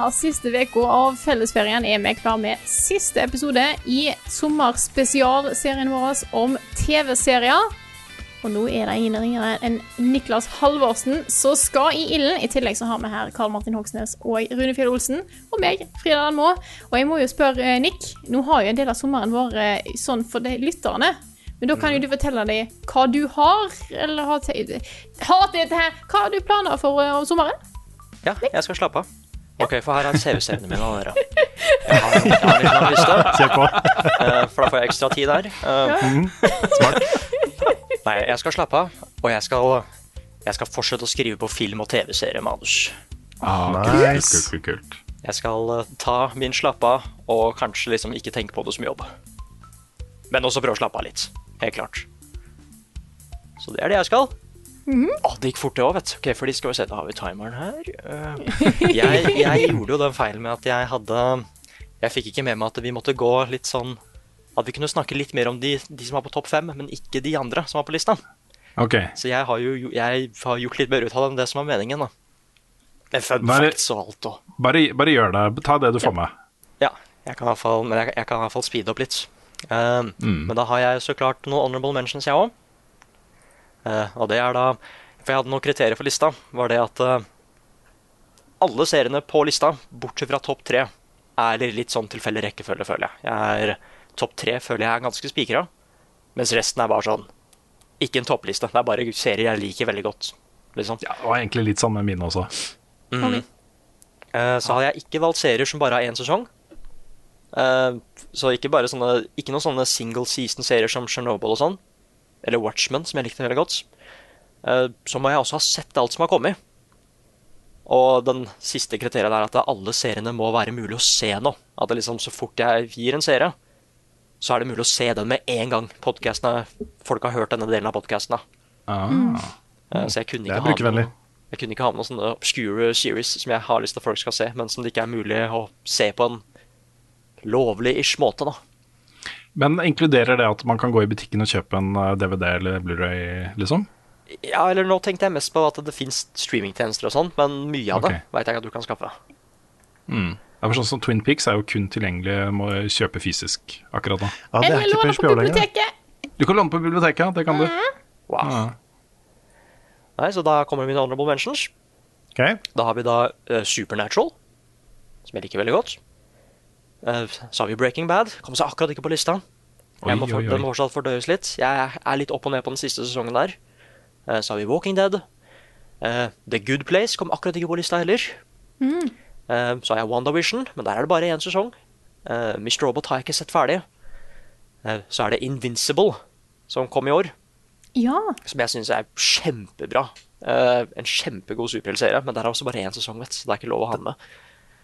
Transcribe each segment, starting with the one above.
Denne siste uka av fellesferien er vi klar med siste episode i sommerspesialserien vår om TV-serier. Og nå er det ingen ringere enn Niklas Halvorsen som skal i ilden. I tillegg så har vi her Karl Martin Hogsnes og Rune Fjell Olsen. Og meg, Frida Danmo. Og jeg må jo spørre eh, Nick, nå har jo en del av sommeren vært sånn for de lytterne. Men da kan jo du fortelle dem hva du har, eller har til Har til det her. Hva har du planer for eh, om sommeren? Ja, jeg skal slappe av. Ok, for her er CV-stevnene mine. Dere. Jeg har, jeg har litt lang liste, på. eh, for da får jeg ekstra tid der. Eh, Nei, jeg skal slappe av, og jeg skal, jeg skal fortsette å skrive på film- og TV-seriemanus. Ah, Nice. Kult, kult, kult. Jeg skal eh, ta min slappe av, og kanskje liksom ikke tenke på det som jobb. Men også prøve å slappe av litt. Helt klart. Så det er det jeg skal. Å, det gikk fort det òg, vet du. Ok, fordi skal vi se, da har vi timeren her. Eh, jeg, jeg gjorde jo den feilen med at jeg hadde Jeg fikk ikke med meg at vi måtte gå litt sånn At vi kunne snakke litt mer om de, de som var på topp fem, men ikke de andre som var på lista. Okay. Så jeg har jo jeg har gjort litt mer ut av det enn det som var meningen, da. Med fun er facts og alt og Bare, bare gjør det. Ta det du får med. Ja, jeg kan i hvert fall, jeg, jeg kan i hvert fall speede opp litt. Uh, Mm. Men da har jeg så klart noen honorable mentions, jeg òg. Og det er da For jeg hadde noen kriterier for lista. Var det at eh, alle seriene på lista, bortsett fra topp tre, er litt sånn tilfeldig rekkefølge, føler jeg. jeg er, topp tre føler jeg er ganske spikra, mens resten er bare sånn Ikke en toppliste. Det er bare serier jeg liker veldig godt. Liksom. Ja, det var egentlig litt sånn med mine også. Mhm. Eh, så har jeg ikke valgt serier som bare har én sesong. Eh, så ikke bare sånne Ikke noen sånne single season-serier som Chernobyl og sånn. Eller Watchmen, som jeg likte veldig godt. Eh, så må jeg også ha sett alt som har kommet. Og den siste kriteriet er at alle seriene må være mulig å se nå. At det liksom så fort jeg gir en serie, så er det mulig å se den med en gang podcastene, folk har hørt denne delen av podkasten. Ah. Eh, Så jeg kunne ikke ha med noe- Jeg kunne ikke ha med noen sånne obscure series som jeg har lyst til at folk skal se, men som det ikke er mulig å se på en lovlig-ish måte, da. Men inkluderer det at man kan gå i butikken og kjøpe en eh, DVD eller Blu-ray, liksom? Ja, eller nå tenkte jeg mest på at det fins streamingtjenester og sånn, men mye av det Ok. veit jeg at du kan skaffe. Mm. Det er for sånn som Twin Peaks er jo kun tilgjengelig må kjøpe fysisk akkurat nå. Ja, det er Eller låne på biblioteket. Du kan låne på biblioteket, det kan du. Wow. Ja. Nei, så da kommer mine honorable mentions. Okay. Da har vi da uh, Supernatural, som jeg liker veldig godt. Eh, så har vi Breaking Bad. Kom seg akkurat ikke på lista. Oi, Jeg må for, oi, oi. Den må fortsatt fordøyes litt. Jeg er litt opp og ned på den siste sesongen der. Eh, så har vi Walking Dead. Eh, The Good Place kom akkurat ikke på lista heller. Eh, så har jeg WandaVision, men der er det bare én sesong. Mr. Robot har jeg ikke sett ferdig. Så er det Invincible, som kom i år. Ja. Som jeg syns er kjempebra. Eh, en kjempegod superheltserie, men der er også bare én sesong, vet så Det er ikke lov å ha den med.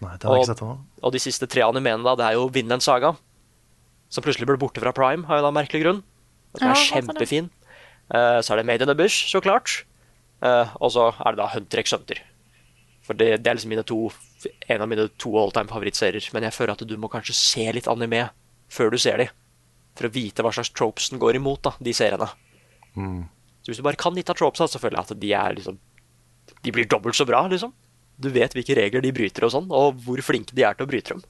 Nei, det har jeg ikke sett ennå. Og de siste tre animene, da, det er jo Vinland Saga. Som plutselig ble borte fra Prime, har jo da merkelig grunn. Ja, er det? kjempefin. Eh, så er det Made in the Bush, så klart. Uh, og så er det da Hunter x Hunter. For det, det er liksom mine to, en av mine to alltime favorittserier. Men jeg føler at du må kanskje se litt anime før du ser de. For å vite hva slags tropes den går imot, da, de seriene. Så hvis du bare kan litt av tropesa, så føler jeg at de er liksom De blir dobbelt så bra, liksom. Du vet hvilke regler de bryter og sånn, og hvor flinke de er til å bryte dem.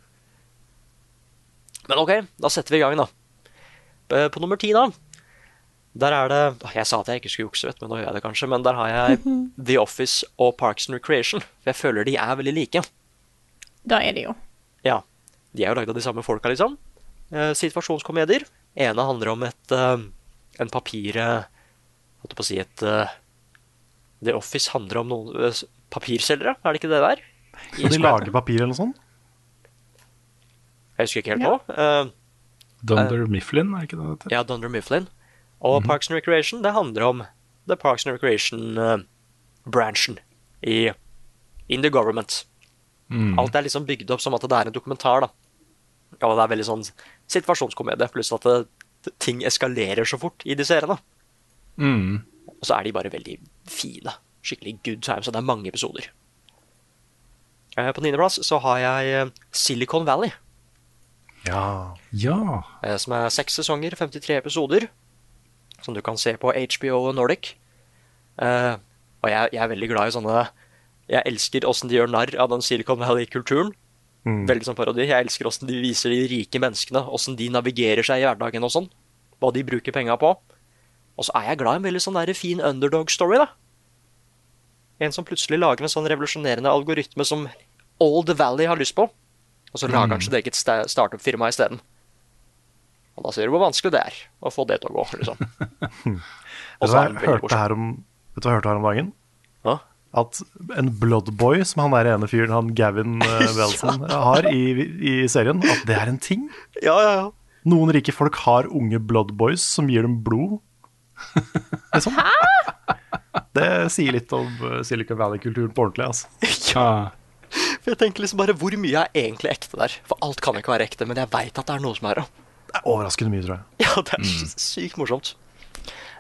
Men ok, da setter vi i gang, da. På nummer ti, da. Der er det Jeg sa at jeg ikke skulle jukse, vet men nå gjør jeg det kanskje. Men der har jeg The Office og Parks and Recreation. For jeg føler de er veldig like. Da er de jo. Ja. De er jo lagd av de samme folka, liksom. Eh, situasjonskomedier. ene handler om et, eh, en papir... holdt jeg på å si et eh, The Office handler om noen eh, papirselgere, er det ikke det der? I Og de lager papir eller noe sånt? Jeg husker ikke helt nå. Uh, Dunder Mifflin, er ikke det det heter? ja, Dunder Mifflin. Og Parks and Recreation, det handler om The Parks and Recreation-branchen i In the Government. Alt er liksom bygd opp som at det er en dokumentar, da. Og det er veldig sånn situasjonskomedie, pluss at det, ting eskalerer så fort i de seriene. Mm. Og så er de bare veldig fine. Skikkelig good time, så det er mange episoder. Eh, På niendeplass så har jeg eh, Silicon Valley, Ja. Ja. eh, som er seks sesonger, 53 episoder, som du kan se på HBO og Nordic. Eh, og jeg, jeg er veldig glad i sånne Jeg elsker åssen de gjør narr av den Silicon Valley-kulturen. Veldig sånn parodi. Jeg elsker åssen de viser de rike menneskene, åssen de navigerer seg i hverdagen og sånn. Hva de bruker penga på. Og så er jeg glad i en veldig sånn der fin underdog-story, da. En som plutselig lager en sånn revolusjonerende algoritme som Old Valley har lyst på. Og så lager han sitt eget sta- startup-firma isteden. Og da ser du hvor vanskelig det er å få det til å gå, liksom. Og så er det veldig morsomt. vet du hva jeg hørte her om dagen? Hva? At en bloodboy, som han der ene fyren, han Gavin Welson, ja. har i, i serien, at det er en ting. Ja, ja, ja. Noen rike folk har unge bloodboys som gir dem blod. Liksom. Det sier litt om uh, Silicon Valley-kulturen på ordentlig. altså. ja. For jeg tenker liksom bare hvor mye er egentlig ekte der? For alt kan ikke være ekte, men jeg veit at det er noe som er det. Det er overraskende mye, tror jeg. Ja, det er sykt morsomt.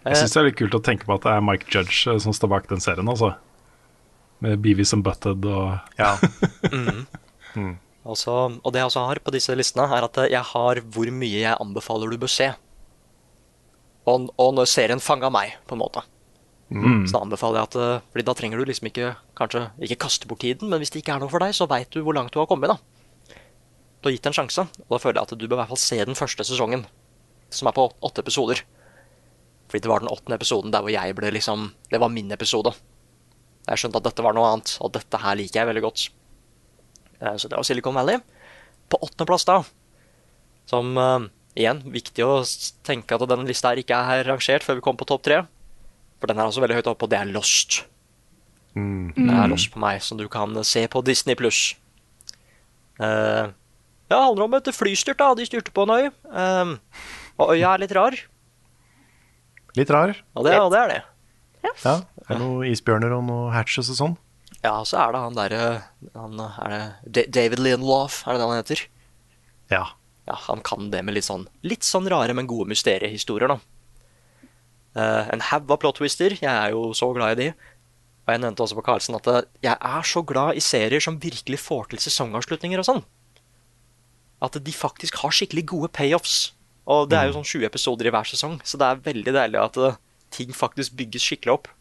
Jeg syns det er litt kult å tenke på at det er Mike Judge eh, som står bak den serien, altså. Med Beavis and Butted og Ja. Altså, og det jeg også har på disse listene, er at jeg har hvor mye jeg anbefaler du bør se. Og, og når serien fanga meg, på en måte. Så da anbefaler jeg at eh, Fordi da trenger du liksom ikke kanskje ikke kaste bort tiden, men hvis det ikke er noe for deg, så veit du hvor langt du har kommet. da. Du har gitt en sjanse, og da føler jeg at du bør i hvert fall se den første sesongen, som er på åtte episoder. Fordi det var den åttende episoden der hvor jeg ble liksom Det var min episode. Jeg skjønte at dette var noe annet, og dette her liker jeg veldig godt. Eh, Så det var Silicon Valley. På åttendeplass, da, som eh, igjen, viktig å tenke at denne lista her ikke er rangert før vi kommer på topp tre. For den er også veldig høyt oppe, og det er Lost. Det er Lost på meg, som du kan se på Disney pluss. Uh, det handler om et flystyrt, da. De styrte på en øy. Uh, og øya er litt rar, Litt rar. og det, og det er det. Ja. Det er noen isbjørner og noen hatches og sånn. Ja, så er det han derre Er det David Leonloff, er det det han heter? Ja. Ja, han kan det med litt sånn Litt sånn rare, men gode mysteriehistorier, da. Uh, en haug av plot twister. Jeg er jo så glad i de. Og jeg nevnte også på Karlsen at eh, jeg er så glad i serier som virkelig får til sesongavslutninger og sånn. At de faktisk har skikkelig gode payoffs. Og det er jo sånn 20 episoder i hver sesong, så det er veldig deilig at uh, ting faktisk bygges skikkelig opp.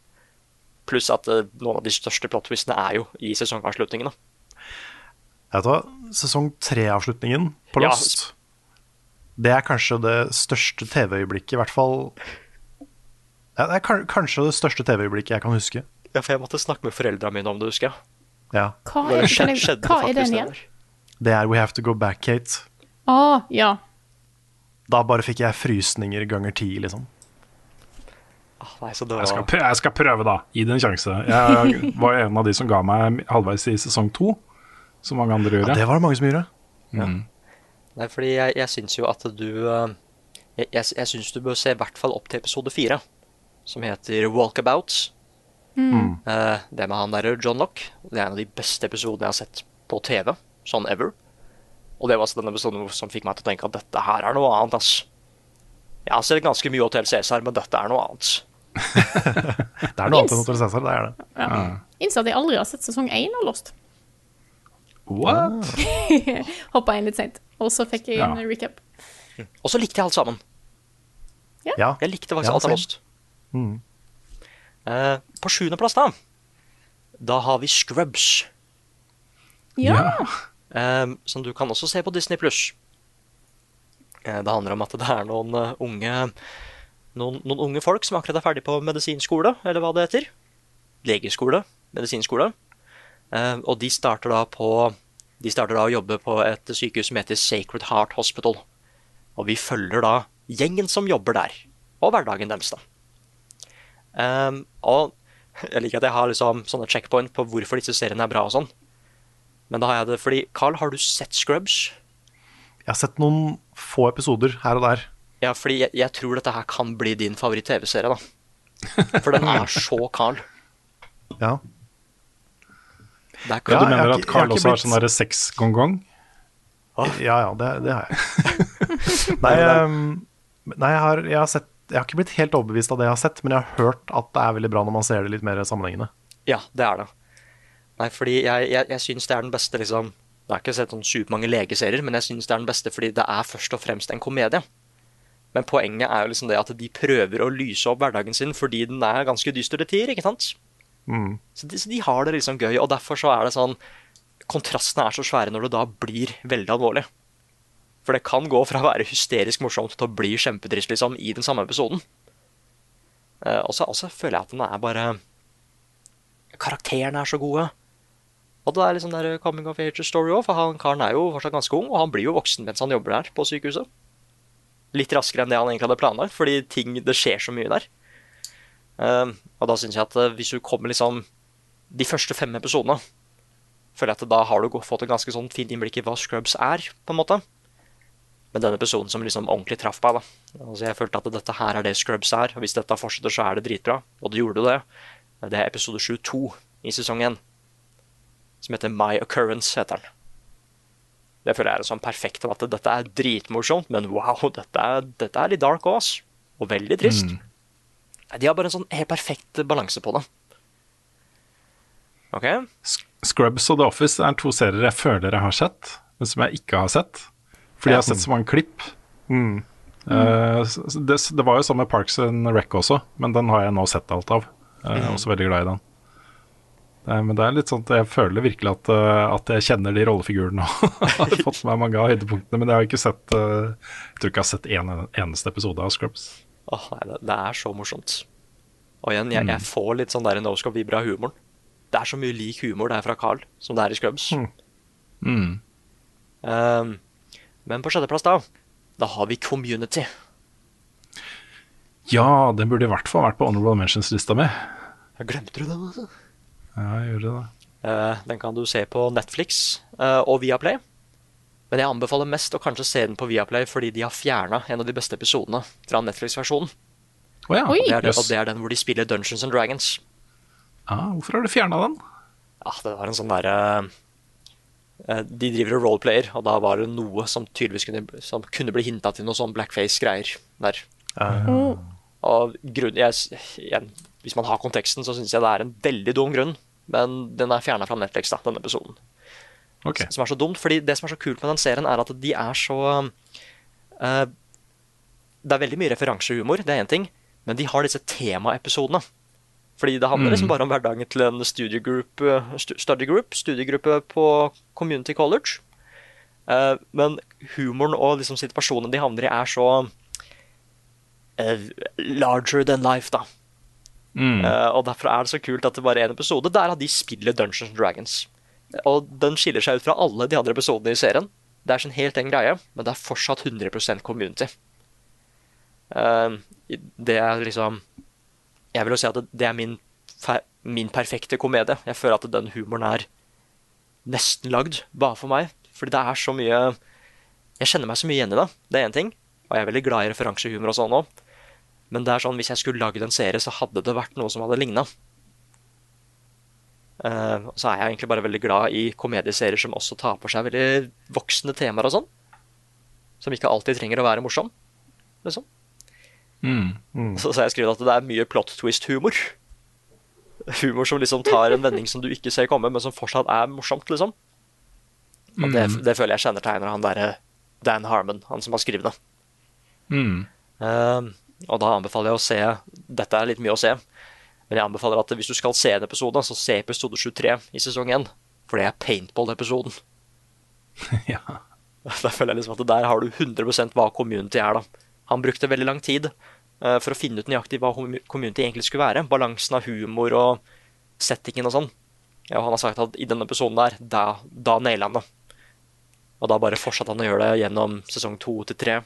Pluss at uh, noen av de største plot twistene er jo i sesongavslutningene. Jeg vet hva, Sesong tre-avslutningen på Ja. Det er kanskje det største TV-øyeblikket, i hvert fall ja, Det er kanskje det største TV-øyeblikket jeg kan huske. Ja, for jeg måtte snakke med foreldra mine om det, husker jeg. Ja, Hva er, skjedde, skjedde hva er den igjen? Det er We Have To Go Back, Kate. Å, ja. Da bare fikk jeg frysninger ganger ti, liksom. Ah, Nei, så det jeg skal, prøve, jeg skal prøve, da. Gi det en sjanse. Jeg var en av de som ga meg halvveis i sesong to, som mange andre Ja, gjorde. det var det mange som gjorde. Nei, fordi jeg, jeg syns jo at du eh, Jeg, jeg, jeg syns du bør se i hvert fall opp til episode fire, som heter Walkabouts. Eh, det med han derre John Lock. Det er en av de beste episodene jeg har sett på TV, sånn ever. Og det var altså denne episoden som fikk meg til å tenke at dette her er noe annet, ass. Jeg har sett ganske mye Hotell Cæsar, men dette er noe annet. Det er noe annet enn Hotel Cæsar, det er det. ja. Innså at jeg aldri har sett sesong én av Lost. What? Hoppa inn litt seint. Og så fikk jeg en Ja. recap. Og så likte jeg alt sammen. Ja. Jeg likte faktisk Ja, alt av Lost. Mm. Uh, på sjuendeplass, da, da har vi Scrubs. Ja. Uh, som du kan også se på Disney Pluss. Uh, det handler om at det er noen eh, unge noen, noen unge folk som akkurat er ferdig på medisinskole, eller hva det heter. Legeskole. Medisinskole. Eh, og de starter da på De starter da å jobbe på et sykehus som heter Sacred Heart Hospital. Og vi følger da gjengen som jobber der, og hverdagen deres, da. Um, og jeg liker at jeg har liksom sånne checkpoint på hvorfor disse seriene er bra og sånn. Men da har jeg det fordi Carl, har du sett Scrubs? Jeg har sett noen få episoder her og der. Ja, fordi jeg, jeg tror dette her kan bli din favoritt-TV-serie, da. For den er så Carl. Ja. Ja, du mener jeg at Carl også har sånn derre sex-gong-gong? Ja, ja, det, det har jeg. nei, um, nei jeg, har, jeg har sett Jeg har ikke blitt helt overbevist av det jeg har sett, men jeg har hørt at det er veldig bra når man ser det litt mer sammenhengende. Ja, det er det. Nei, fordi jeg, jeg, jeg syns det er den beste, liksom Jeg har ikke sett sånn supermange legeserier, men jeg syns det er den beste fordi det er først og fremst en komedie. Men poenget er jo liksom det at de prøver å lyse opp hverdagen sin fordi den er ganske dyster til tider, ikke sant? Mm. Så de, så de har det liksom gøy, og derfor så er det sånn Kontrastene er så svære når det da blir veldig alvorlig. For det kan gå fra å være hysterisk morsomt til å bli kjempetrist liksom, i den samme episoden. Eh, og så føler jeg at den er bare Karakterene er så gode. Og det er liksom der coming of age story òg, for han karen er jo fortsatt ganske ung, og han blir jo voksen mens han jobber der på sykehuset. Litt raskere enn det han egentlig hadde planlagt, fordi ting, det skjer så mye der. Eh, og da syns jeg at eh, hvis du kommer liksom de første fem episodene, føler jeg at da har du fått et ganske sånn fint innblikk i hva Scrubs er, på en måte. Men den episoden som liksom ordentlig traff meg, da. Altså jeg følte at dette her er det Scrubs er, og hvis dette fortsetter, så er det dritbra. Og det gjorde det. Det er episode 72 i sesong 1, som heter My Occurrence, heter den. Det føler jeg er sånn perfekt at dette er dritmorsomt, men wow, dette er, dette er litt dark òg, ass. Og veldig trist. Nei, De har bare en sånn helt perfekt balanse på det. OK? Scrubs og The Office er to serier jeg føler jeg har sett, men som jeg ikke har sett. Fordi jeg har sett så mange klipp. Mm. Eh, så det, det var jo sånn med Parks and Rec også, men den har jeg nå sett alt av. Jeg er også veldig glad i den. Eh, men det er litt sånn at jeg føler virkelig at, eh, at jeg kjenner de rollefigurene og har fått med meg mange av høydepunktene, men jeg har ikke sett eh, Jeg tror ikke jeg har sett en eneste episode av Scrubs. Åh, nei, det, det er så morsomt. Og igjen, jeg, jeg får litt sånn der Noscope Vibra humoren. Det er så mye lik humor det er fra Carl som det er i Scrubs. Mm. Um, men på sjetteplass, da, da har vi Community. Ja, den burde i hvert fall vært på Honorable Mentions-lista mi. Glemte du den? altså? Ja, jeg gjorde det. Uh, den kan du se på Netflix uh, og Viaplay. Men jeg anbefaler mest å kanskje se den på Viaplay fordi de har fjerna en av de beste episodene fra Netflix-versjonen. Oh, ja. Jøss. Og det er den hvor de spiller Dungeons and Dragons. Ah, hvorfor har du fjerna den? Ja, det var en sånn derre eh, De driver og roleplayer, og da var det noe som tydeligvis kunne, som kunne bli hinta til noe sånn blackface-greier der. Og grunn, jeg, igjen, hvis man har konteksten, så syns jeg det er en veldig dum grunn. Men den er fjerna fra Netflix, da, denne episoden. Ok. Som er så dumt, fordi det som er så kult med den serien, er at de er så uh, Det er veldig mye referansehumor, det er én ting, men de har disse temaepisodene. Fordi det handler liksom bare om hverdagen til en studiegruppe, stu- study group, studiegruppe på community college. Uh, men humoren og liksom situasjonen de havner i, er så uh, larger than life, da. Mm. Uh, og derfor er det så kult at det bare er en episode der at de spiller Dungeons and Dragons. Og den skiller seg ut fra alle de andre episodene i serien. Det er sin helt egen greie, men det er fortsatt 100 community. Eh, det er liksom Jeg vil jo si at det er min, min perfekte komedie. Jeg føler at den humoren er nesten lagd bare for meg. Fordi det er så mye Jeg kjenner meg så mye igjen i det. Det er én ting. Og jeg er veldig glad i referansehumor og sånn òg. Men det er sånn, hvis jeg skulle lagd en serie, så hadde det vært noe som hadde ligna. Uh, så er jeg egentlig bare veldig glad i komedieserier som også tar på seg veldig voksne temaer og sånn. Som ikke alltid trenger å være morsom. Liksom. Mm. Så, så har jeg skrevet at det er mye plot twist-humor. Humor som liksom tar en vending som du ikke ser komme, men som fortsatt er morsomt, liksom. Og det, det føler jeg kjennetegner han derre Dan Harmon, han som har skrevet det. Mm. Uh, og da anbefaler jeg å se Dette er litt mye å se, men jeg anbefaler at hvis du skal se en episode, så se episode 23 i sesong 1. For det er paintball-episoden. ja. Da føler jeg liksom at der har du 100% hva community er, da. Han brukte veldig lang tid eh, for å finne ut nøyaktig hva community egentlig skulle være. Balansen av humor og settingen og sånn. Ja, og han har sagt at i denne episoden der, da, da nailer han det. Og da bare fortsatte han å gjøre det gjennom sesong to til tre.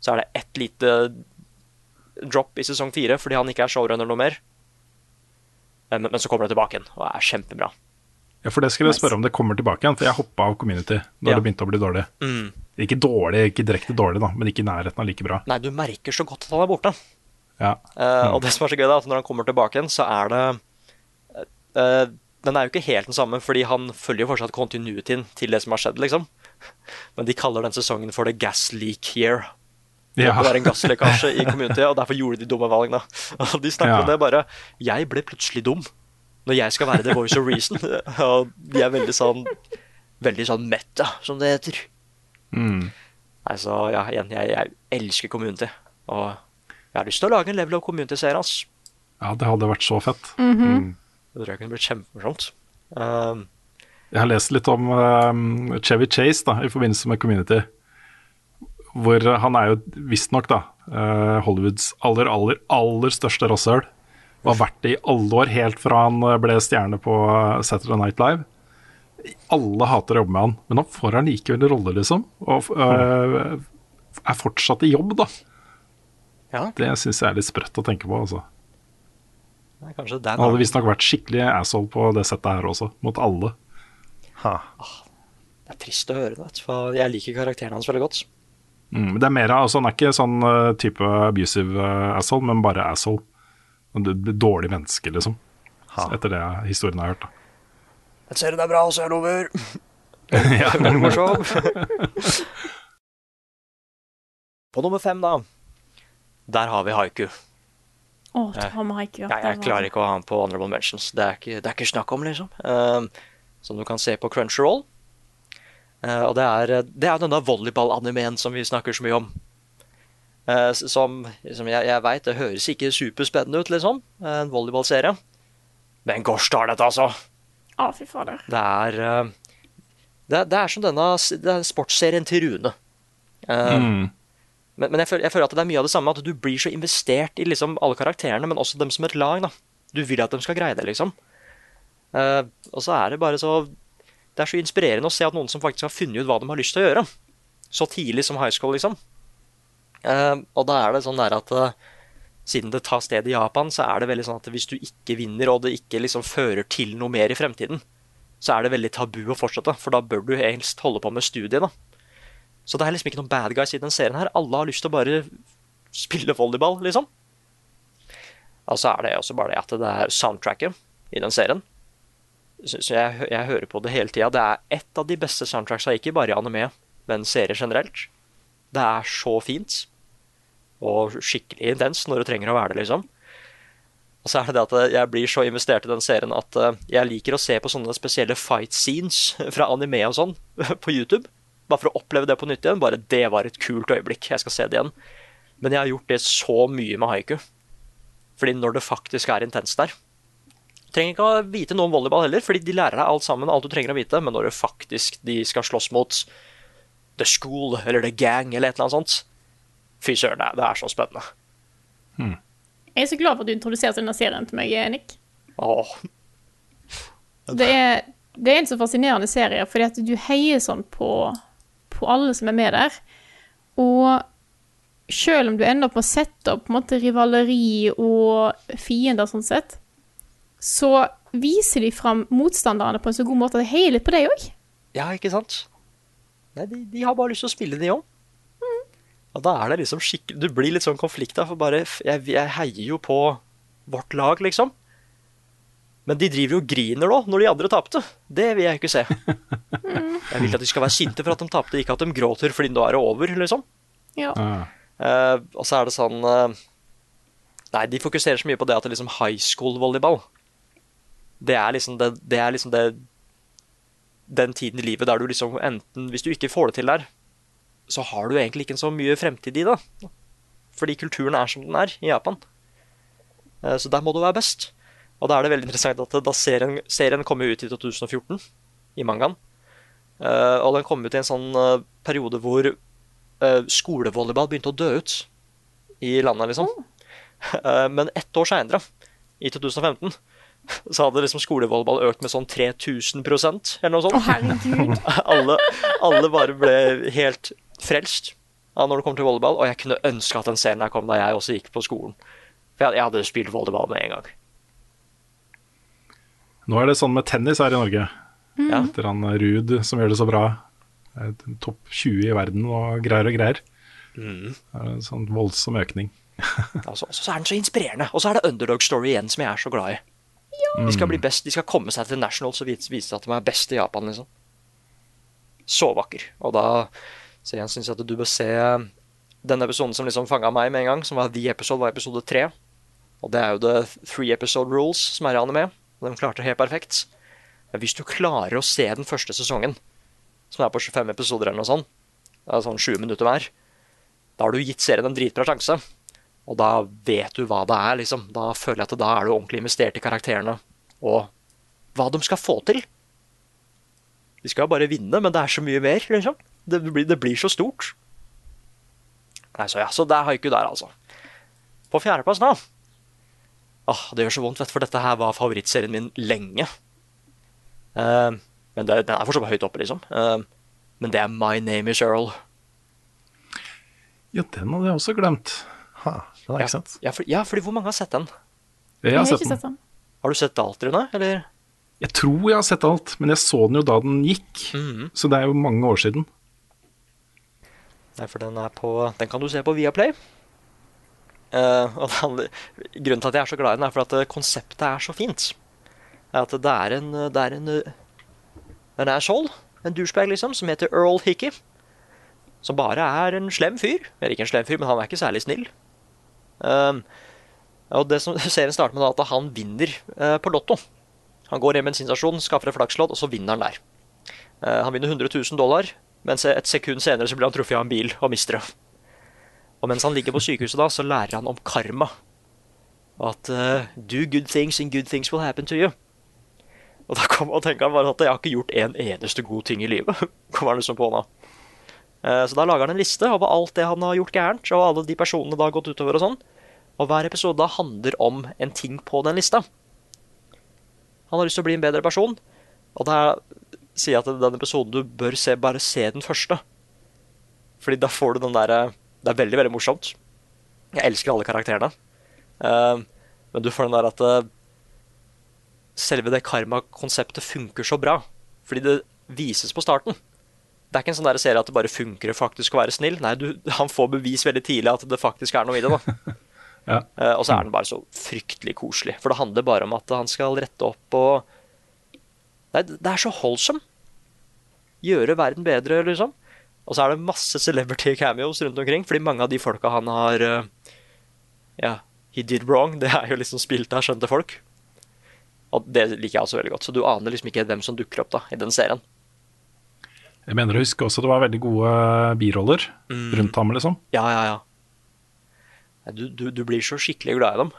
Så er det ett lite drop i sesong fire fordi han ikke er showrunner noe mer. Men, men så kommer det tilbake igjen og er kjempebra. Ja, for det skulle jeg spørre om det kommer tilbake igjen, for jeg hoppa av Community når Ja. det begynte å bli dårlig. Mm. Ikke dårlig, ikke direkte dårlig, da, men ikke i nærheten av like bra. Nei, du merker så godt at han er borte. Ja. Uh, Og det som er så gøy, da, at når han kommer tilbake igjen, så er det uh, Den er jo ikke helt den samme, fordi han følger jo fortsatt continuityen til det som har skjedd, liksom. Men de kaller den sesongen for The Gas Leak Year. Ja. Det er en gasslekkasje i community, og derfor gjorde de dumme valgene. Og de snakker Ja. om det bare Jeg ble plutselig dum når jeg skal være the voice of reason. Og de er veldig sånn Veldig sånn meta, som det heter. Mm. Nei, så ja, igjen, jeg, jeg elsker community. Og jeg har lyst til å lage en level of community-serie, ass. ja, det hadde vært så fett. Det tror jeg kunne blitt kjempemorsomt. Um, Jeg har lest litt om um, Chevy Chase da, i forbindelse med Community. Hvor han er jo visstnok da uh, Hollywoods aller, aller, aller største rasshøl. Og har vært det i alle år, helt fra han uh, ble stjerne på uh, Saturday Night Live. Alle hater å jobbe med han, men han får han likevel rolle, liksom. Og uh, er fortsatt i jobb, da. ja, Det syns jeg er litt sprøtt å tenke på. altså. Dan Han hadde visstnok vært skikkelig asshole på det settet her også, mot alle. Ha. Det er trist å høre vet du, for jeg liker karakteren hans veldig godt. Mm, det er mer av, altså Han er ikke sånn uh, type abusive uh, asshole, men bare asshole. D- dårlig menneske, liksom. Ha. Etter det historien jeg har hørt. da. Den serien er bra, så jeg lover. Veldig morsom. På nummer fem, da. Der har vi haiku. Å, ta med haiku. ja. Nei, jeg klarer ikke å ha den på honorable mentions. Det er ikke, det er ikke snakk om, liksom. Um, som du kan se på Crunchyroll. Uh, og det er, det er denne volleyball-animeen som vi snakker så mye om. Uh, som som jeg, jeg veit, det høres ikke superspennende ut, liksom. uh, En volleyballserie. Men gosh darn it, altså! Å, fy fader. Det er, uh, det, er- det er som denne er sportsserien til Rune. Uh, Mm. men, men jeg, føler, jeg føler at det er mye av det samme, at du blir så investert i liksom alle karakterene, men også dem som et lag. da. Du vil at de skal greie det, liksom. Uh, og så er det bare så Det er så inspirerende å se at noen som faktisk har funnet ut hva de har lyst til å gjøre. Så tidlig som high school, liksom. Uh, og da er det sånn der at uh, siden det tar sted i Japan, så er det veldig sånn at hvis du ikke vinner, og det ikke liksom fører til noe mer i fremtiden, så er det veldig tabu å fortsette, for da bør du helst holde på med studiet, da. Så det er liksom ikke noen bad guys i den serien her. Alle har lyst til å bare spille volleyball, liksom. Og så er det også bare det at det er soundtracket i den serien. Så, jeg, jeg hører på det hele tida. Det er ett av de beste soundtracksa, ikke bare i anime, men serier generelt. Det er så fint. Og skikkelig intens når det trenger å være det, liksom. Og så er det det at jeg blir så investert i den serien at eh, jeg liker å se på sånne spesielle fight scenes fra anime og sånn på YouTube. Bare for å oppleve det på nytt igjen. Bare det var et kult øyeblikk. Jeg skal se det igjen. Men jeg har gjort det så mye med haiku. Fordi når det faktisk er intenst der Du trenger ikke å vite noe om volleyball heller, fordi de lærer deg alt sammen, alt du trenger å vite, men når det faktisk de skal slåss mot The School eller The Gang eller et eller annet sånt Fy søren, det er- så spennende. Jeg er så glad for at du introduserte denne serien til meg, Nick. Åh, Det er, det er en så fascinerende serie, fordi at du heier sånn på, på alle som er med der. Og selv om du ender opp med å sette opp på en måte rivaleri og fiender sånn sett, så viser de fram motstanderne på en så god måte at jeg heier litt på deg òg. Ja, ikke sant? Nei, de, de har bare lyst til å spille, de òg. Og da er det liksom skikkelig Du blir litt sånn konflikta, for bare jeg, jeg heier jo på vårt lag, liksom. Men de driver jo og griner nå, når de andre tapte. Det vil jeg ikke se. Jeg vil at de skal være sinte for at de tapte, ikke at de gråter fordi nå er det over, liksom. Ja. Ja. Eh, og så er det sånn uh, Nei, de fokuserer så mye på det at det er liksom high school-volleyball. Det er liksom det, det er liksom det Den tiden i livet der du liksom enten Hvis du ikke får det til der, så har du egentlig ikke så mye fremtid i det. Fordi kulturen er som den er i Japan. Eh, Så der må du være best. Og da er det veldig interessant at da serien, serien kom ut i 2014, i mangaen. Eh, og den kom ut i en sånn eh, periode hvor skolevolleyball begynte å dø ut i landet, liksom. Men ett år seinere, i 2015, så hadde liksom skolevolleyball økt med sånn 3000% eller noe Å, sånt. herregud. alle, alle bare ble helt frelst når det kom til volleyball, og jeg kunne ønske at den scenen her kom da jeg også gikk på skolen. For jeg, jeg hadde spilt volleyball med en gang. Nå er det sånn med tennis her i Norge. Ja. Etter han Ruud som gjør det så bra. Topp 20 i verden og greier og greier. Mm. Det er en sånn voldsom økning. Altså, så er den så inspirerende. Og så er det underdog story igjen, som jeg er så glad i. De skal bli best, de skal komme seg til Nationals og vise, at de er best i Japan, liksom. Så vakker. Og da så jeg syns at du bør se den episoden som liksom fanga meg med en gang, som var The Episode, var episode tre. Og det er jo The Three Episode Rules som er i anime. Og de klarte det helt perfekt. Men hvis du klarer å se den første sesongen, som er på 25 episoder eller noe sånt, det er sånn 20 minutter hver, da har du gitt serien en dritbra sjanse. Og da vet du hva det er, liksom. Da føler jeg at da er du ordentlig investert i karakterene og hva de skal få til. De skal jo bare vinne, men det er så mye mer, liksom. Det blir, det blir så stort. Nei, så ja, så det er haiku der, altså. På fjerdeplass, nå Åh, det gjør så vondt, vet du, for dette her var favorittserien min lenge. Uh, men det, den er fortsatt høyt oppe, liksom. Uh, men det er My Name Is Earl. Ja, den hadde jeg også glemt. Ha, den ikke sant? Ja, for, ja, fordi hvor mange har sett den? Jeg har sett den. sett den. Har du sett alt, Rune? Eller? Jeg tror jeg har sett alt, men jeg så den jo da den gikk. Mhm. Så det er jo mange år siden. Nei, for den er på Den kan du se på Viaplay. Uh, og det handler, grunnen til at jeg er så glad i den, er for at eh, konseptet er så fint. Er At det er en Det er en eh, En skjold, en douchebag, liksom, som heter Earl Hickey. Som bare er en slem fyr. Eller ikke en slem fyr, men han er ikke særlig snill. Um, og det som serien starter med, da, at han vinner eh, på Lotto. Han går hjem med en sensasjon, skaffer et flakslodd, og så vinner han der. Eh, han vinner 100 000 dollar, mens et sekund senere så blir han truffet av en bil og mister det. Og mens han ligger på sykehuset da, så lærer han om karma. At uh, do good things and good things will happen to you. Og da kom, og tenker han bare at jeg har ikke gjort en eneste god ting i livet. kommer han liksom på nå. Eh, så da lager han en liste over alt det han har gjort gærent, og alle de personene det har gått utover og sånn. Og hver episode da handler om en ting på den lista. Han har lyst til å bli en bedre person, og da sier jeg at den episoden du bør se, bare se den første. Fordi da får du den derre Det er veldig, veldig morsomt. Jeg elsker alle karakterene. Eh, men du får den der at eh, selve det karma-konseptet funker så bra. Fordi det vises på starten. Det er ikke en sånn der serie at det bare funker faktisk å være snill. Nei, du, han får bevis veldig tidlig at det faktisk er noe i det. da. Ja. uh, og så er den bare så fryktelig koselig. For det handler bare om at han skal rette opp og Nei, det er så holdsom. Gjøre verden bedre, liksom. Og så er det masse celebrity cameos rundt omkring, fordi mange av de folka han har uh, Ja, he did wrong, det er jo liksom spilt av skjønte folk. Og det liker jeg også veldig godt. Så du aner liksom ikke hvem som dukker opp da, i den serien. Jeg mener å huske også det var veldig gode biroller Mm. rundt ham, liksom. Ja, ja, ja. Du, du, du blir så skikkelig glad i dem.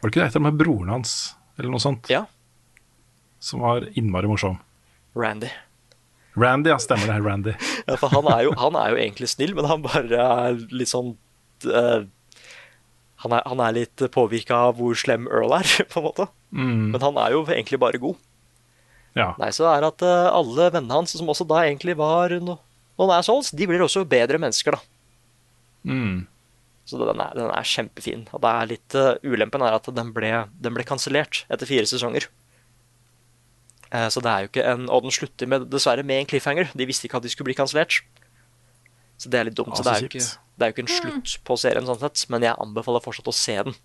Var det ikke det et av dem med broren hans, eller noe sånt, Ja. som var innmari morsom? Randy. Randy, ja, stemmer det. Randy. Ja, for han er, jo, han er jo egentlig snill, men han bare er litt sånn uh, han, er, han er litt påvirka av hvor slem Earl er, på en måte. Men han er jo egentlig bare god. Ja. Nei, så er det at eh, alle vennene hans, som også da egentlig var no, noen assholes, de blir også bedre mennesker, da. Mm. Så den er, den er kjempefin. Og det er litt uh, ulempen er at den ble, den ble kansellert etter fire sesonger. Uh, så det er jo ikke en Og den slutter med, dessverre med en cliffhanger. De visste ikke at de skulle bli kansellert. Så det er litt dumt. Ja, så så det er, jo ikke, det er jo ikke en slutt på serien, sånn sett, men jeg anbefaler fortsatt å se den.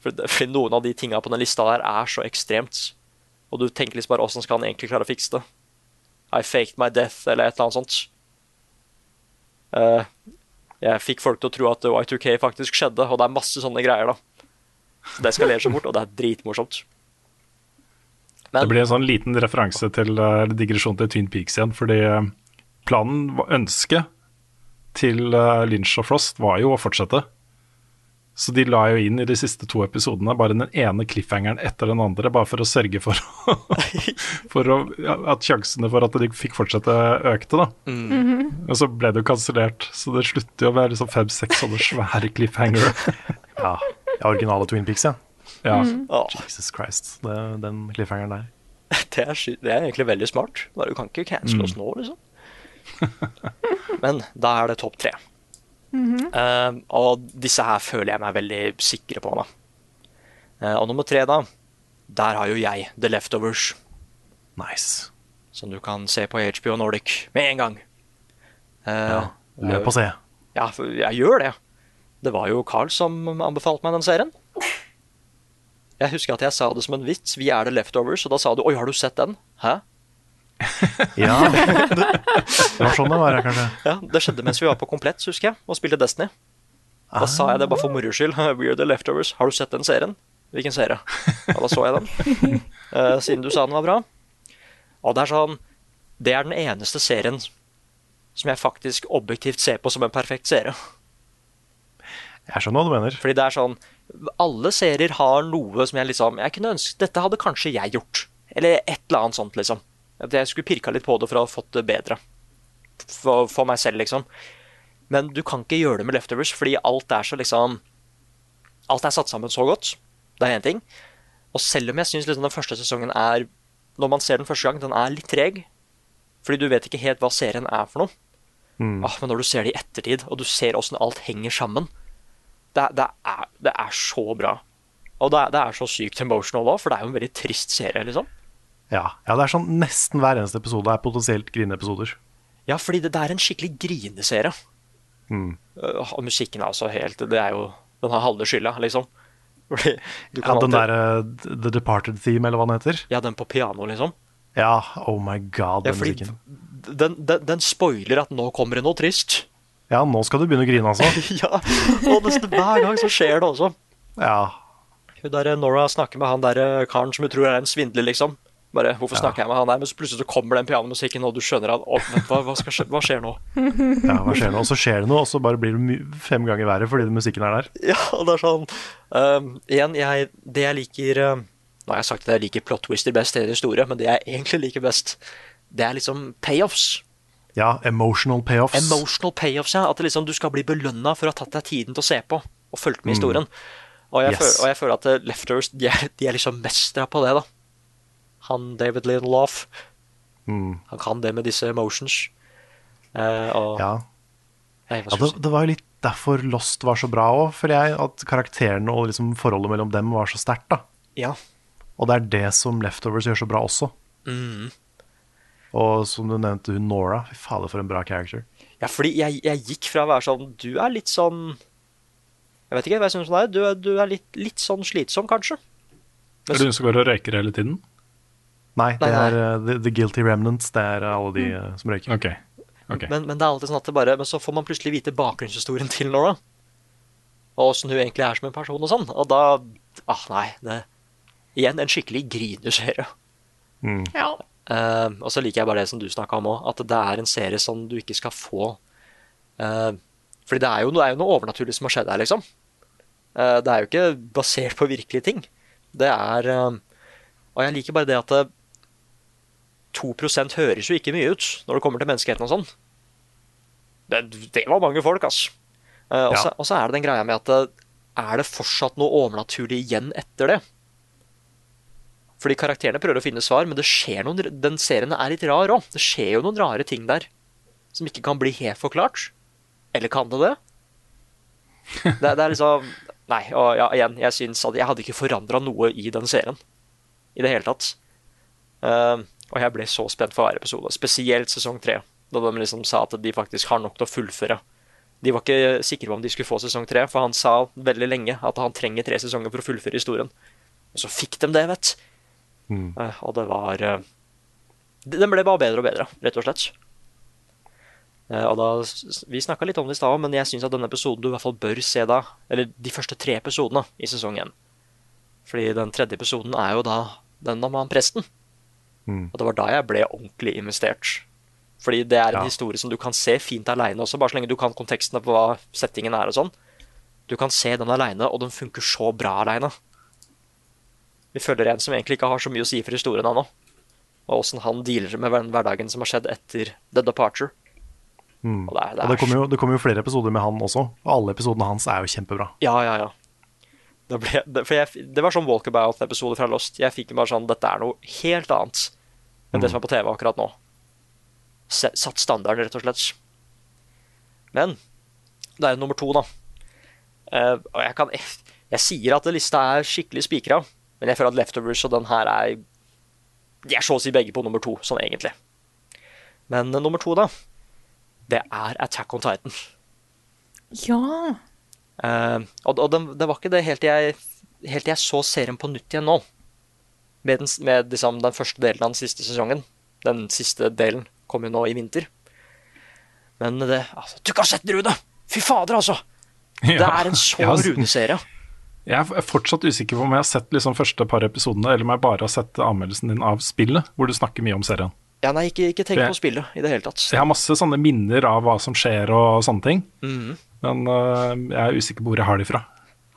For, det, fordi noen av de tinga på den lista der er så ekstremt. Og du tenker liksom bare åssen skal han egentlig klare å fikse det? I faked my death, eller et eller annet sånt. Uh, jeg fikk folk til å tro at Y2K faktisk skjedde, og det er masse sånne greier, da. Så det eskalerer så fort, og det er dritmorsomt. Det blir en sånn liten referanse til uh, digresjon til Twin Peaks igjen, fordi eh, planen, ønsket til eh, Lynch og Frost var jo å fortsette. Så de la jo inn i de siste to episodene bare den ene cliffhangeren etter den andre, bare for å sørge for, for å, at sjansene for at de fikk fortsette, økte. da. Og så ble det jo kansellert, så det slutter jo med liksom fem-seks sånne svære cliffhangere. Ja, ja, originale Twin Peaks, ja. Ja. Mm. Jesus Christ, det, den cliffhangeren der. det, er, det er egentlig veldig smart. Bare Du kan ikke cancele oss nå, liksom. Men da er det topp tre. Eh, og disse her føler jeg meg veldig sikre på. Da. Uh, og nummer tre, da, der har jo jeg The Leftovers, Nice. som du kan se på HBO Nordic med en gang. Uh, Ja, løp og se. Ja, jeg gjør det. Det var jo Carl som anbefalte meg den serien. Jeg husker at jeg sa det som en vits. Vi er The Leftovers, og da sa du 'oi, har du sett den'? Hæ? Ja, det, var sånn det var, kanskje. Ja, Det skjedde mens vi var på Komplett, husker jeg, og spilte Destiny. Da sa jeg det bare for moro skyld. We're the leftovers. Har du sett den serien? Hvilken serie? Ja, da så jeg den. Uh, siden du sa den var bra. Og det er sånn Det er den eneste serien som jeg faktisk objektivt ser på som en perfekt serie. Jeg skjønner hva du mener. Fordi det er sånn Alle serier har noe som jeg liksom Jeg kunne ønske Dette hadde kanskje jeg gjort. Eller et eller annet sånt, liksom. At jeg skulle pirka litt på det for å ha fått det bedre. For, for meg selv, liksom. Men du kan ikke gjøre det med Leftovers, fordi alt er så liksom Alt er satt sammen så godt. Det er én ting. Og selv om jeg syns liksom den første sesongen er Når man ser den første gang, den er litt treg. Fordi du vet ikke helt hva serien er for noe. Ah, men når du ser det i ettertid, og du ser åssen alt henger sammen det, det, er, det er så bra. Og det det er så sykt emotional òg, for det er jo en veldig trist serie, liksom. Ja, ja, det er sånn nesten hver eneste episode er potensielt grineepisoder. Ja, fordi det, det er en skikkelig grineserie. Mm. Uh, og musikken er altså helt Det er jo Den har halve skylda, liksom. Fordi du Ja, den alltid- uh, The Departed Theme, eller hva den heter. Ja, den på piano, liksom. Ja, oh my god, Ja, den fordi musikken. den, den, den spoiler at nå kommer det noe trist. Ja, nå skal du begynne å grine, altså. ja, og nesten hver gang så skjer det også. Ja, Hun der, Nora snakker med han der eh, karen som hun tror er en svindler, liksom. Bare, hvorfor snakker jeg med han der? Men så plutselig så kommer den pianomusikken, og du skjønner at oh, hva, hva, skje, hva skjer nå? ja, hva skjer nå? Og så skjer det noe, og så bare blir det fem ganger verre fordi musikken er der. Ja, og det er sånn um, Igjen, jeg, det jeg liker um, Nå har jeg sagt at jeg liker plot twister best i en historie, men det jeg egentlig liker best, det er liksom payoffs. Ja, emotional payoffs. Emotional payoffs, ja. At det liksom, du skal bli belønna for å ha tatt deg tiden til å se på og fulgt med i Mm. historien. Og jeg, Yes. føler, og jeg føler at Lefters, Leftovers de er, de er liksom mestra på det, da. Han David Lindelof, Mm. han kan det med disse emotions. Eh, og Ja. Nei, Ja, det, si? det var jo litt derfor Lost var så bra òg, føler jeg. At karakterene og liksom forholdet mellom dem var så sterkt. da. Ja. Og det er det som Leftovers gjør så bra også. Mm. Og som du nevnte, hun Nora. Fy fader, for en bra character. Ja, fordi jeg, jeg gikk fra å være sånn Du er litt sånn Jeg vet ikke hva jeg syns om deg. Du, er- du er litt, litt sånn slitsom, kanskje. Er det hun som går og røyker hele tiden? Nei, det er uh, the, the Guilty Remnants. Det er uh, alle de uh, som røyker. Okay. Okay. Men, men det er alltid sånn at det bare Men så får man plutselig vite bakgrunnshistorien til Nora. Og åssen hun egentlig er som en person og sånn. Og da Ah, nei. Det, igjen en skikkelig grineserie. Mm. Ja. Uh, og så liker jeg bare det som du snakka om òg, at det er en serie som du ikke skal få uh, Fordi det er, jo, det er jo noe overnaturlig som har skjedd her, liksom. Uh, det er jo ikke basert på virkelige ting. Det er eh, Og jeg liker bare det at eh, 2% høres jo ikke mye ut når det kommer til menneskeheten og sånn. Det, det var mange folk. Eh, og, så, Ja. er det den greia med at eh, er det fortsatt noe overnaturlig igjen etter det? Fordi karakterene prøver å finne svar, men det skjer noen, den serien er litt rar òg. Det skjer jo noen rare ting der som ikke kan bli helt forklart. Eller kan det det? Det, det er liksom Nei, og ja, igjen, jeg syns at jeg hadde ikke forandra noe i den serien. I det hele tatt. Eh, og jeg ble så spent for hver episode, spesielt sesong tre. Da de liksom sa at de faktisk har nok til å fullføre. De var ikke sikre på om de skulle få sesong tre, for han sa veldig lenge at han trenger tre sesonger for å fullføre historien. Og så fikk de det, vet du. Mm. Eh, og det var eh, Den ble bare bedre og bedre, rett og slett. Eh, og da, Vi snakka litt om det i stad, men jeg syns at denne episoden du i hvert fall bør se da. Eller de første tre episodene i sesong én. Fordi den tredje episoden er jo da den om han presten. Mm. Og det var da jeg ble ordentlig investert. Fordi det er en Ja. historie som du kan se fint aleine også, bare så lenge du kan konteksten på hva settingen er og sånn. Du kan se den aleine, og den funker så bra aleine. Vi følger en som egentlig ikke har så mye å si for historien ennå. Og åssen han dealer med hverdagen som har skjedd etter The Departure. Mm. Og det er, det Og er det kommer jo, det kommer jo flere episoder med han også, og alle episodene hans er jo kjempebra. Ja, ja, ja. Det, ble, det, for jeg, det var sånn walkabout-episode fra Lost. Jeg fikk bare sånn Dette er noe helt annet enn det som er på TV akkurat nå. Se, satt standarden, rett og slett. Men det er jo nummer to, da. Uh, og jeg kan jeg, jeg sier at lista er skikkelig spikra, Men jeg føler at Leftovers og den her er De er så å si begge på nummer to, sånn egentlig. Men uh, nummer to, da, det er Attack on Titan. Ja. Uh, og og det, det var ikke det helt til jeg, helt til jeg så serien på nytt igjen nå. Med, den, med liksom, den første delen av den siste sesongen. Den siste delen kom jo nå i vinter. Men det altså, Du ikke har sett den, Rune! Fy fader, altså! Det er en så jeg har- Rune-serie. Jeg er fortsatt usikker på om jeg har sett liksom første par episodene, eller om jeg bare har sett anmeldelsen din av spillet, hvor du snakker mye om serien. Ja, nei, ikke, ikke tenk Jeg- på spillet i det hele tatt. Jeg har masse sånne minner av hva som skjer og sånne ting, Mhm. Men øh, jeg er usikker på hvor jeg har de fra.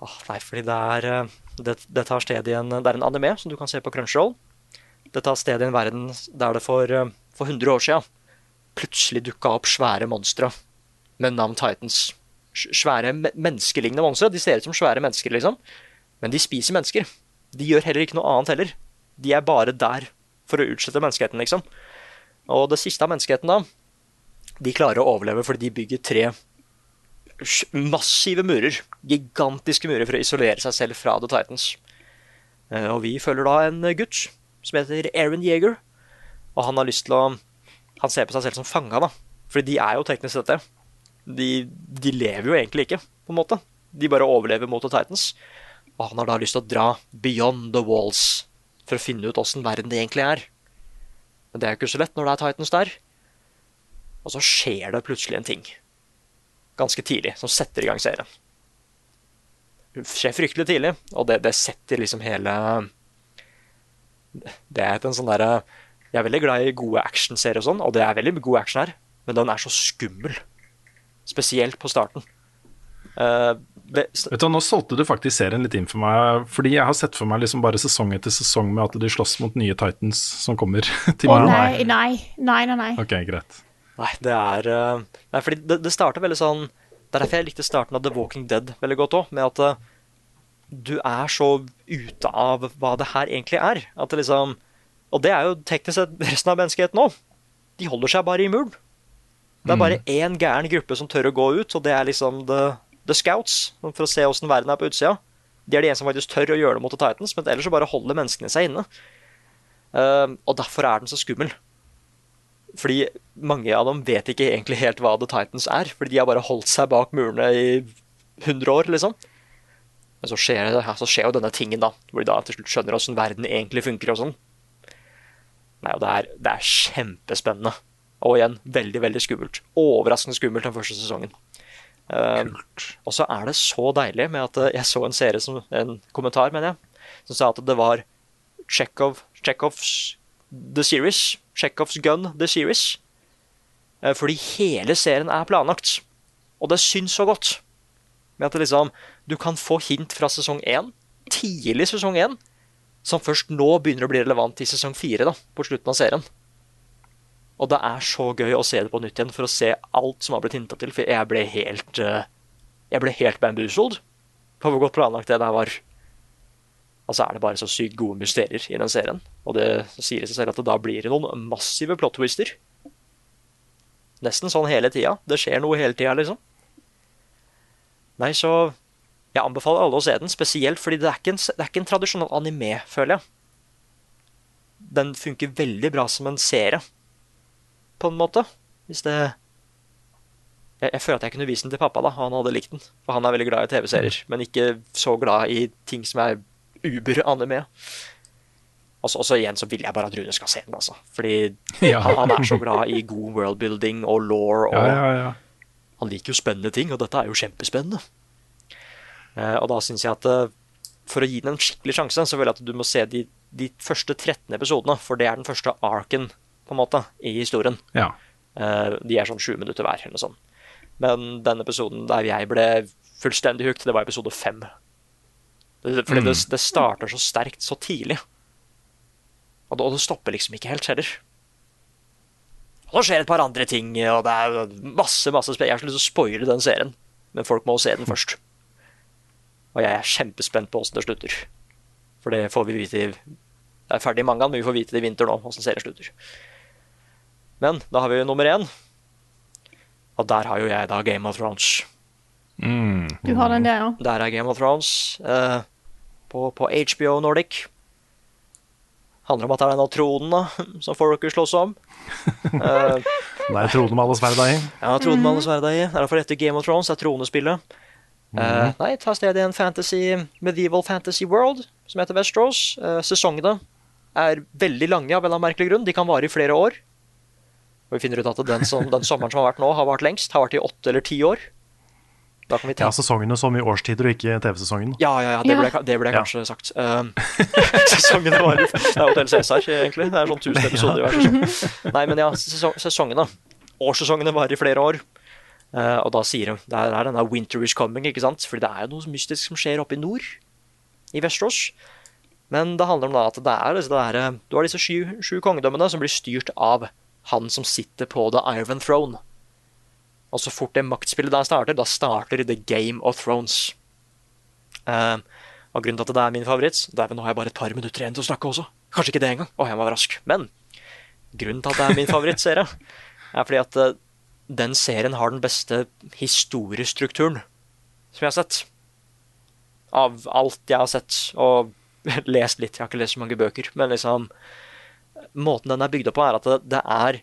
Åh, nei, fordi det er eh, det, det tar sted i en Det er en anime som du kan se på Crunchyroll. Det tar sted i en verden der det for, eh, for 100 år siden plutselig dukka opp svære monstre med navn Titans. Svære menneskelignende monstre. De ser ut som svære mennesker, liksom. Men de spiser mennesker. De gjør heller ikke noe annet heller. De er bare der for å utslette menneskeheten, liksom. Og det siste av menneskeheten, da, de klarer å overleve fordi de bygger tre massive murer. Gigantiske murer for å isolere seg selv fra The Titans. Eh, Og vi følger da en gutt som heter Aaron Yeager. Og han har lyst til å Han ser på seg selv som fanga, da. Fordi de er jo teknisk dette. De, de lever jo egentlig ikke, på en måte. De bare overlever mot The Titans. Og han har da lyst til å dra beyond the walls for å finne ut åssen verden det egentlig er. Men det er jo ikke så lett når det er Titans der. Og så skjer det plutselig en ting ganske tidlig som setter i gang serien. Det skjer fryktelig tidlig, og det, det setter liksom hele Det er en sånn derre Jeg er veldig glad i gode actionserier og sånn, og det er veldig god action her, men den er så skummel. Spesielt på starten. Uh, det, Vet du, Nå solgte du faktisk serien litt inn for meg, fordi jeg har sett for meg liksom bare sesong etter sesong med at de slåss mot nye Titans som kommer til Å nei, nei, nei, nei. nei. Ok, greit. Nei, det er eh, Nei, fordi det, det starta veldig sånn Det er derfor jeg likte starten av The Walking Dead veldig godt òg, med at eh, du er så ute av hva det her egentlig er. At det liksom Og det er jo teknisk sett resten av menneskeheten òg. De holder seg bare i muren. Det er bare én gæren gruppe som tør å gå ut, og det er liksom The, the Scouts. For å se åssen verden er på utsida. De er de eneste som faktisk tør å gjøre det mot The Titans, men ellers så bare holder menneskene seg inne. Uh, og derfor er den så skummel. Fordi mange av dem vet ikke egentlig helt hva The Titans er. Fordi de har bare holdt seg bak murene i 100 år, liksom. Men så skjer, så skjer jo denne tingen, da. Hvor de da til slutt skjønner åssen verden egentlig funker og sånn. Nei, og det er, det er kjempespennende. Og igjen, veldig, veldig skummelt. Overraskende skummelt den første sesongen. Uh, og så er det så deilig med at eh, jeg så en serie som, en kommentar, mener jeg, som sa at det var Tsjekhov, Chekhovs The Series. Chekhovs Gun The Series. Eh, fordi hele serien er planlagt. Og det syns så godt. Med at liksom Du kan få hint fra sesong én, tidlig sesong én, som først nå begynner å bli relevant i sesong fire, da, på slutten av serien. Og det er så gøy å se det på nytt igjen, for å se alt som har blitt hinta til. For jeg ble helt eh, Jeg ble helt bamboozled på hvor godt planlagt det der var. Og så er det bare så sykt gode mysterier i den serien. Og det sier seg selv at det da blir det noen massive plot twister. Nesten sånn hele tida. Det skjer noe hele tida, liksom. Nei, så Jeg anbefaler alle å se den, spesielt fordi det er ikke en, er ikke en tradisjonell anime, føler jeg. Den funker veldig bra som en serie, på en måte. Hvis det jeg, jeg føler at jeg kunne vist den til pappa, da. Han hadde likt den. For han er veldig glad i TV-serier, men ikke så glad i ting som er uber-anime. Og så- igjen så vil jeg bare at Rune skal se den, altså. Fordi Ja. han, han er så glad i god worldbuilding og law. Og Ja, ja, ja. han liker jo spennende ting, og dette er jo kjempespennende. Eh, og da syns jeg at eh, for å gi den en skikkelig sjanse, så vil jeg at du må se de, de første 13 episodene, for det er den første arken, på en måte, i historien. ja. Eh, de er sånn sju minutter hver, eller noe sånt. Men den episoden der jeg ble fullstendig hooked, det var episode fem. Det- Fordi det, det starter så sterkt så tidlig. Og det, og det stopper liksom ikke helt heller. Og så skjer et par andre ting, og det er masse masse Jeg har ikke lyst til å spoile den serien, men folk må se den først. Og jeg er kjempespent på åssen det slutter. For det får vi vite i Det er ferdig i mangaen, men vi får vite det i vinter nå, åssen serien slutter. Men da har vi jo nummer én. Og der har jo jeg da Game of Thrones. Mm. Du har den der, ja. Der er Game of Thrones eh, på, på HBO Nordic. Handler om at det er denne tronen da, som folk vil slåss om. uh, Det er tronen med alle sverda i. ja, tronen med alle sverda i. Det er derfor etter Game of Thrones, det er tronespillet. Uh, nei, ta sted i en fantasy, medieval fantasy world som heter Westeros. Uh, sesongene er veldig lange av en eller annen merkelig grunn. De kan vare i flere år. Og vi finner ut at den, som, den sommeren som har vært nå, har vart lengst. Har vært i åtte eller ti år. Da kan vi Ja, sesongene som i årstider, og ikke TV-sesongen. Ja, ja, ja, det ble, det ble Ja. kanskje sagt. Um, sesongene varer Det er Hotell Cæsar, egentlig. Det er sånn 1000 episoder i hver sesong. Nei, men ja, sesong, sesongene. Årssesongene varer i flere år. Uh, og da sier de Det er denne winter is coming, ikke sant? Fordi det er jo noe mystisk som skjer oppe i nord, i Vesterås. Men det handler om da at det er, det er eh, Du har disse sju, sju kongedømmene som blir styrt av han som sitter på the Iron Throne. Og så fort det maktspillet der starter, da starter The Game of Thrones. Uh, og grunnen til at det er min favoritt Dæven, nå har jeg bare et par minutter igjen til å snakke også. Kanskje ikke det engang. Å, jeg var rask. Men grunnen til at det er min favorittserie, er fordi at uh, den serien har den beste historiestrukturen som jeg har sett. Av alt jeg har sett og lest litt. Jeg har ikke lest så mange bøker, men liksom Måten den er bygd opp på, er at det, det er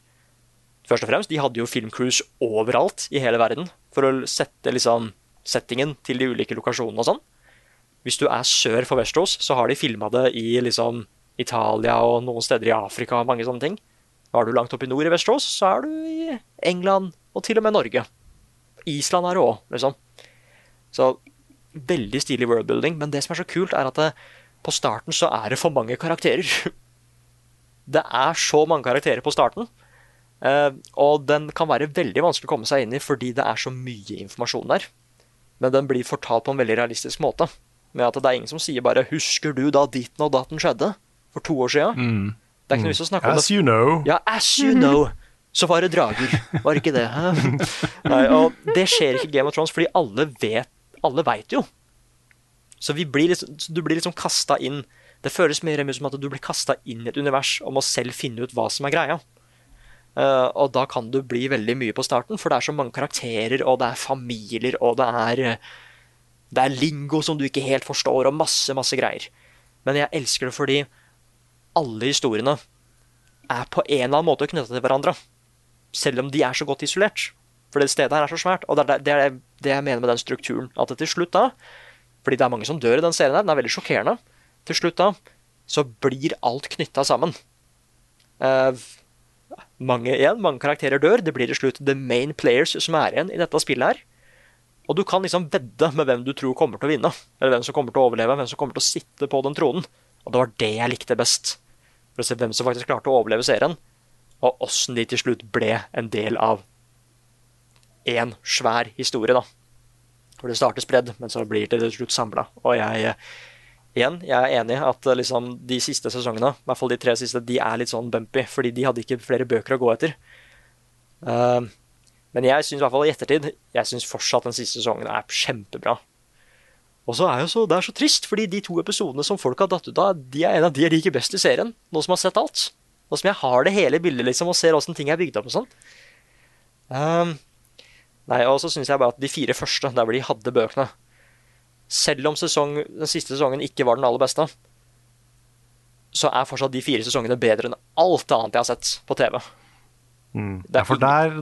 Først og fremst, de hadde jo filmcruise overalt i hele verden for å sette liksom settingen til de ulike lokasjonene og sånn. Hvis du er sør for Vestros, så har de filma det i liksom Italia og noen steder i Afrika og mange sånne ting. Er du langt oppe i nord i Vestros, så er du i England og til og med Norge. Island er det òg, liksom. Så veldig stilig worldbuilding. Men det som er så kult, er at det, på starten så er det for mange karakterer. Det er så mange karakterer på starten. Eh, og den kan være veldig vanskelig å komme seg inn i fordi det er så mye informasjon der. Men den blir fortalt på en veldig realistisk måte. Med at det er ingen som sier bare 'Husker du da ditten og datten skjedde?' For to år siden. Mm. Det er ikke noe vits å snakke om As you know. Ja, as you know. Så var det drager. Var det ikke det? Nei, og det skjer ikke i Game of Thrones, fordi alle vet Alle veit jo. Så vi blir liksom, så du blir liksom kasta inn Det føles mer som at du blir kasta inn i et univers og må selv finne ut hva som er greia. Eh, og da kan du bli veldig mye på starten, for det er så mange karakterer, og det er familier, og det er Det er lingo som du ikke helt forstår, og masse, masse greier. Men jeg elsker det fordi alle historiene er på en eller annen måte knytta til hverandre. Selv om de er så godt isolert. For det stedet her er så svært. Og det er det, er det jeg mener med den strukturen. At det til slutt da, fordi det er mange som dør i den serien her, den er veldig sjokkerende, til slutt da, så blir alt knytta sammen. Eh, mange igjen, mange karakterer dør. Det blir til slutt the main players som er igjen i dette spillet her. Og du kan liksom vedde med hvem du tror kommer til å vinne. Eller hvem som kommer til å overleve, hvem som kommer til å sitte på den tronen. Og det var det jeg likte best. For å se hvem som faktisk klarte å overleve serien. Og åssen de til slutt ble en del av én svær historie, da. Hvor det starter spredd, men så blir det til slutt samla. Og jeg Igjen, jeg er enig at eh, liksom, de siste sesongene, i hvert fall de tre siste, de er litt sånn bumpy, fordi de hadde ikke flere bøker å gå etter. Uh, men jeg syns i hvert fall i ettertid Jeg synes fortsatt den siste sesongen er kjempebra. Og så er jo så, det er så trist, fordi de to episodene som folk har datt ut av, de er en av de jeg liker best i serien. Nå som har sett alt. Nå som jeg har det hele bildet liksom, og ser åssen ting er bygd opp og sånn. Uh, nei, og så syns jeg bare at de fire første, der hvor de hadde bøkene Selv om sesong, den siste sesongen ikke var den aller beste, så er fortsatt de fire sesongene bedre enn alt annet jeg har sett på TV. Mm. Det er Ja, for der,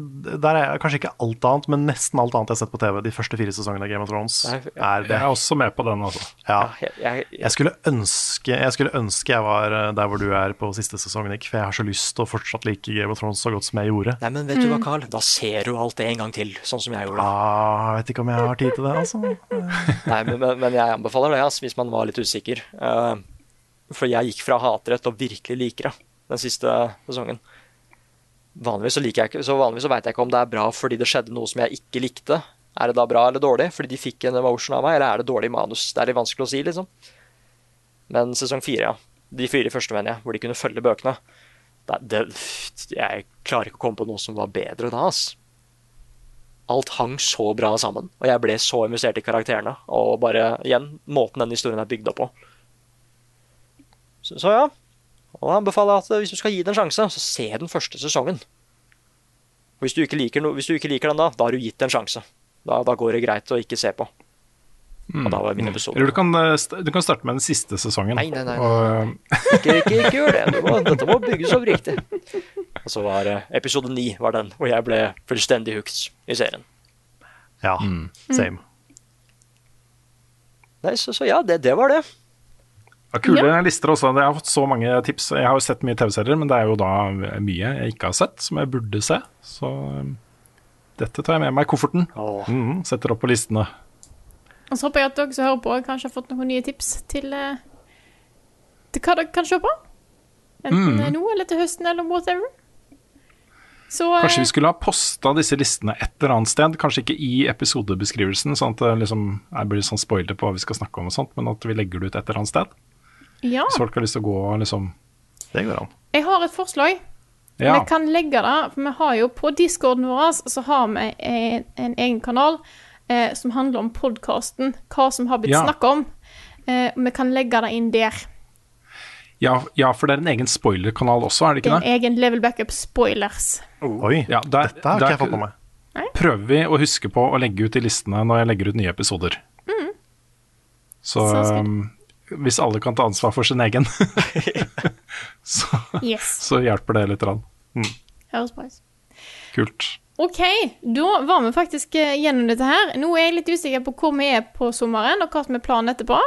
der er kanskje ikke alt annet, men nesten alt annet jeg har sett på TV de første fire sesongene av Game of Thrones, er det. Jeg er også med på den, altså. Ja. Jeg, jeg, Jeg skulle ønske jeg, skulle ønske jeg var eh, der hvor du er på siste sesong, Nick, for jeg har så lyst til å fortsatt like Game of Thrones så godt som jeg gjorde. Nei, men vet du hva, Carl? Da ser du alt det en gang til, sånn som jeg gjorde. Ah, jeg vet ikke om jeg har tid til det, altså. Nei, men, men, men jeg anbefaler det, altså, hvis man var litt usikker. Eh, for jeg gikk fra hatere til å virkelig like det den siste sesongen. Vanligvis så liker jeg ikke, så vanligvis så veit jeg ikke om det er bra fordi det skjedde noe som jeg ikke likte. Er det da bra eller dårlig? Fordi de fikk en emotion av meg, eller er det dårlig manus? Det er litt vanskelig å si, liksom. Men sesong fire, ja. De fire første, mener jeg, hvor de kunne følge bøkene. Det, det, jeg klarer ikke å komme på noe som var bedre da, ass. Alt hang så bra sammen, og jeg ble så investert i karakterene. Og bare, igjen, måten den historien er bygd opp på. Så, så ja. Og da anbefaler at hvis du skal gi den en sjanse, så se den første sesongen. Hvis du ikke liker, no, hvis du ikke liker den da, da har du gitt den en sjanse. Da, da går det greit å ikke se på. Og da var min episode. Eller du kan, eh, du kan starte med den siste sesongen. Nei, nei, nei. Og, Ikke, ikke, ikke gjør det. det må, dette må bygges opp riktig. Og så var eh, episode ni var den, og jeg ble fullstendig hooked i serien. Ja, same. Nei, så, så ja, det, det var det. Ja, kule lister også. Jeg har fått så mange tips. Jeg har jo sett mye TV-serier, men det er jo da mye jeg ikke har sett, som jeg burde se. Så um, dette tar jeg med meg i kofferten. Mm, setter opp på listene. Og så håper jeg at dere som hører på, kanskje har fått noen nye tips til, eh, til hva dere kan se på. Enten Mm. nå eller til høsten eller whatever. Så eh, Kanskje vi skulle ha posta disse listene et eller annet sted. Kanskje ikke i episodebeskrivelsen, sånn at det liksom jeg blir sånn spoiler på hva vi skal snakke om, og sånt, men at vi legger det ut et eller annet sted. Ja, Hvis folk har lyst til å gå og liksom Det går an. jeg har et forslag. Ja. Vi kan legge det, for vi har jo på discorden vår så har vi en, en egen kanal eh, som handler om podkasten, hva som har blitt Ja. snakka om. Eh, vi kan legge det inn der. Ja, ja, for det er en egen spoilerkanal også, er det ikke det? en egen level backup spoilers. Oi, Ja, der, dette har ikke der jeg fått med meg. prøver vi å huske på å legge ut de listene når jeg legger ut nye episoder. Så Så skal- um, hvis alle kan ta ansvar for sin egen, så, Yes. så hjelper det litt. Mm. Høres bra ut. Kult. OK, da var vi faktisk eh, gjennom dette her. Nå er jeg litt usikker på hvor vi er på sommeren, og hva som er planen etterpå.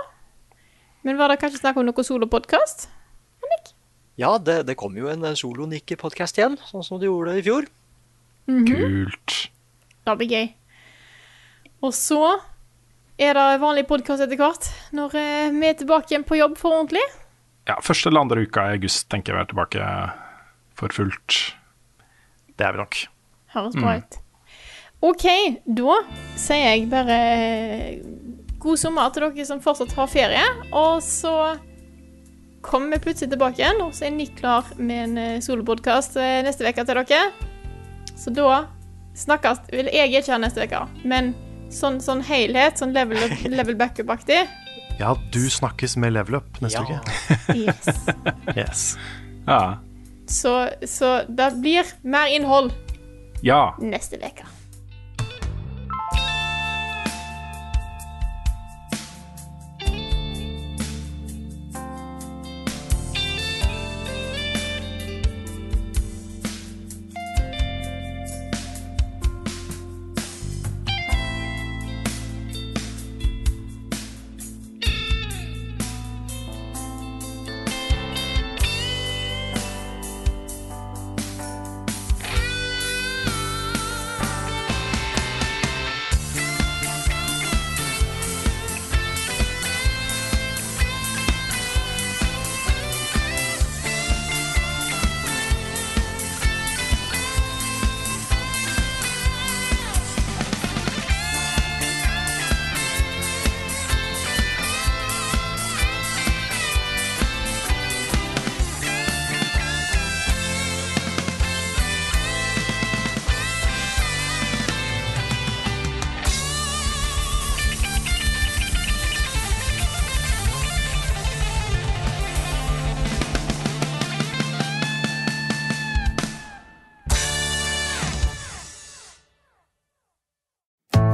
Men var det kanskje snakk om noe solopodkast? Ja, det, det kom jo en solo-Nick-podkast igjen, sånn som du gjorde i fjor. Kult. Det blir gøy. Og så er det vanlig podkast etter hvert, når eh, vi er tilbake igjen på jobb for ordentlig. Ja, første eller andre uka i august tenker jeg vi er tilbake for fullt. Det er vi nok. Høres bra ut. OK, da sier jeg bare eh, god sommer til dere som fortsatt har ferie. Og så kommer vi plutselig tilbake igjen, og så er Nick klar med en eh, solopodkast neste uke til dere. Så da snakkes Vel, jeg er ikke her neste uke, men sånn, sånn helhet, sånn level, level backup-aktig. Ja, du snakkes med level up neste Ja. uke. Yes. Yes. Ja. Så, så det blir mer innhold ja. neste uke.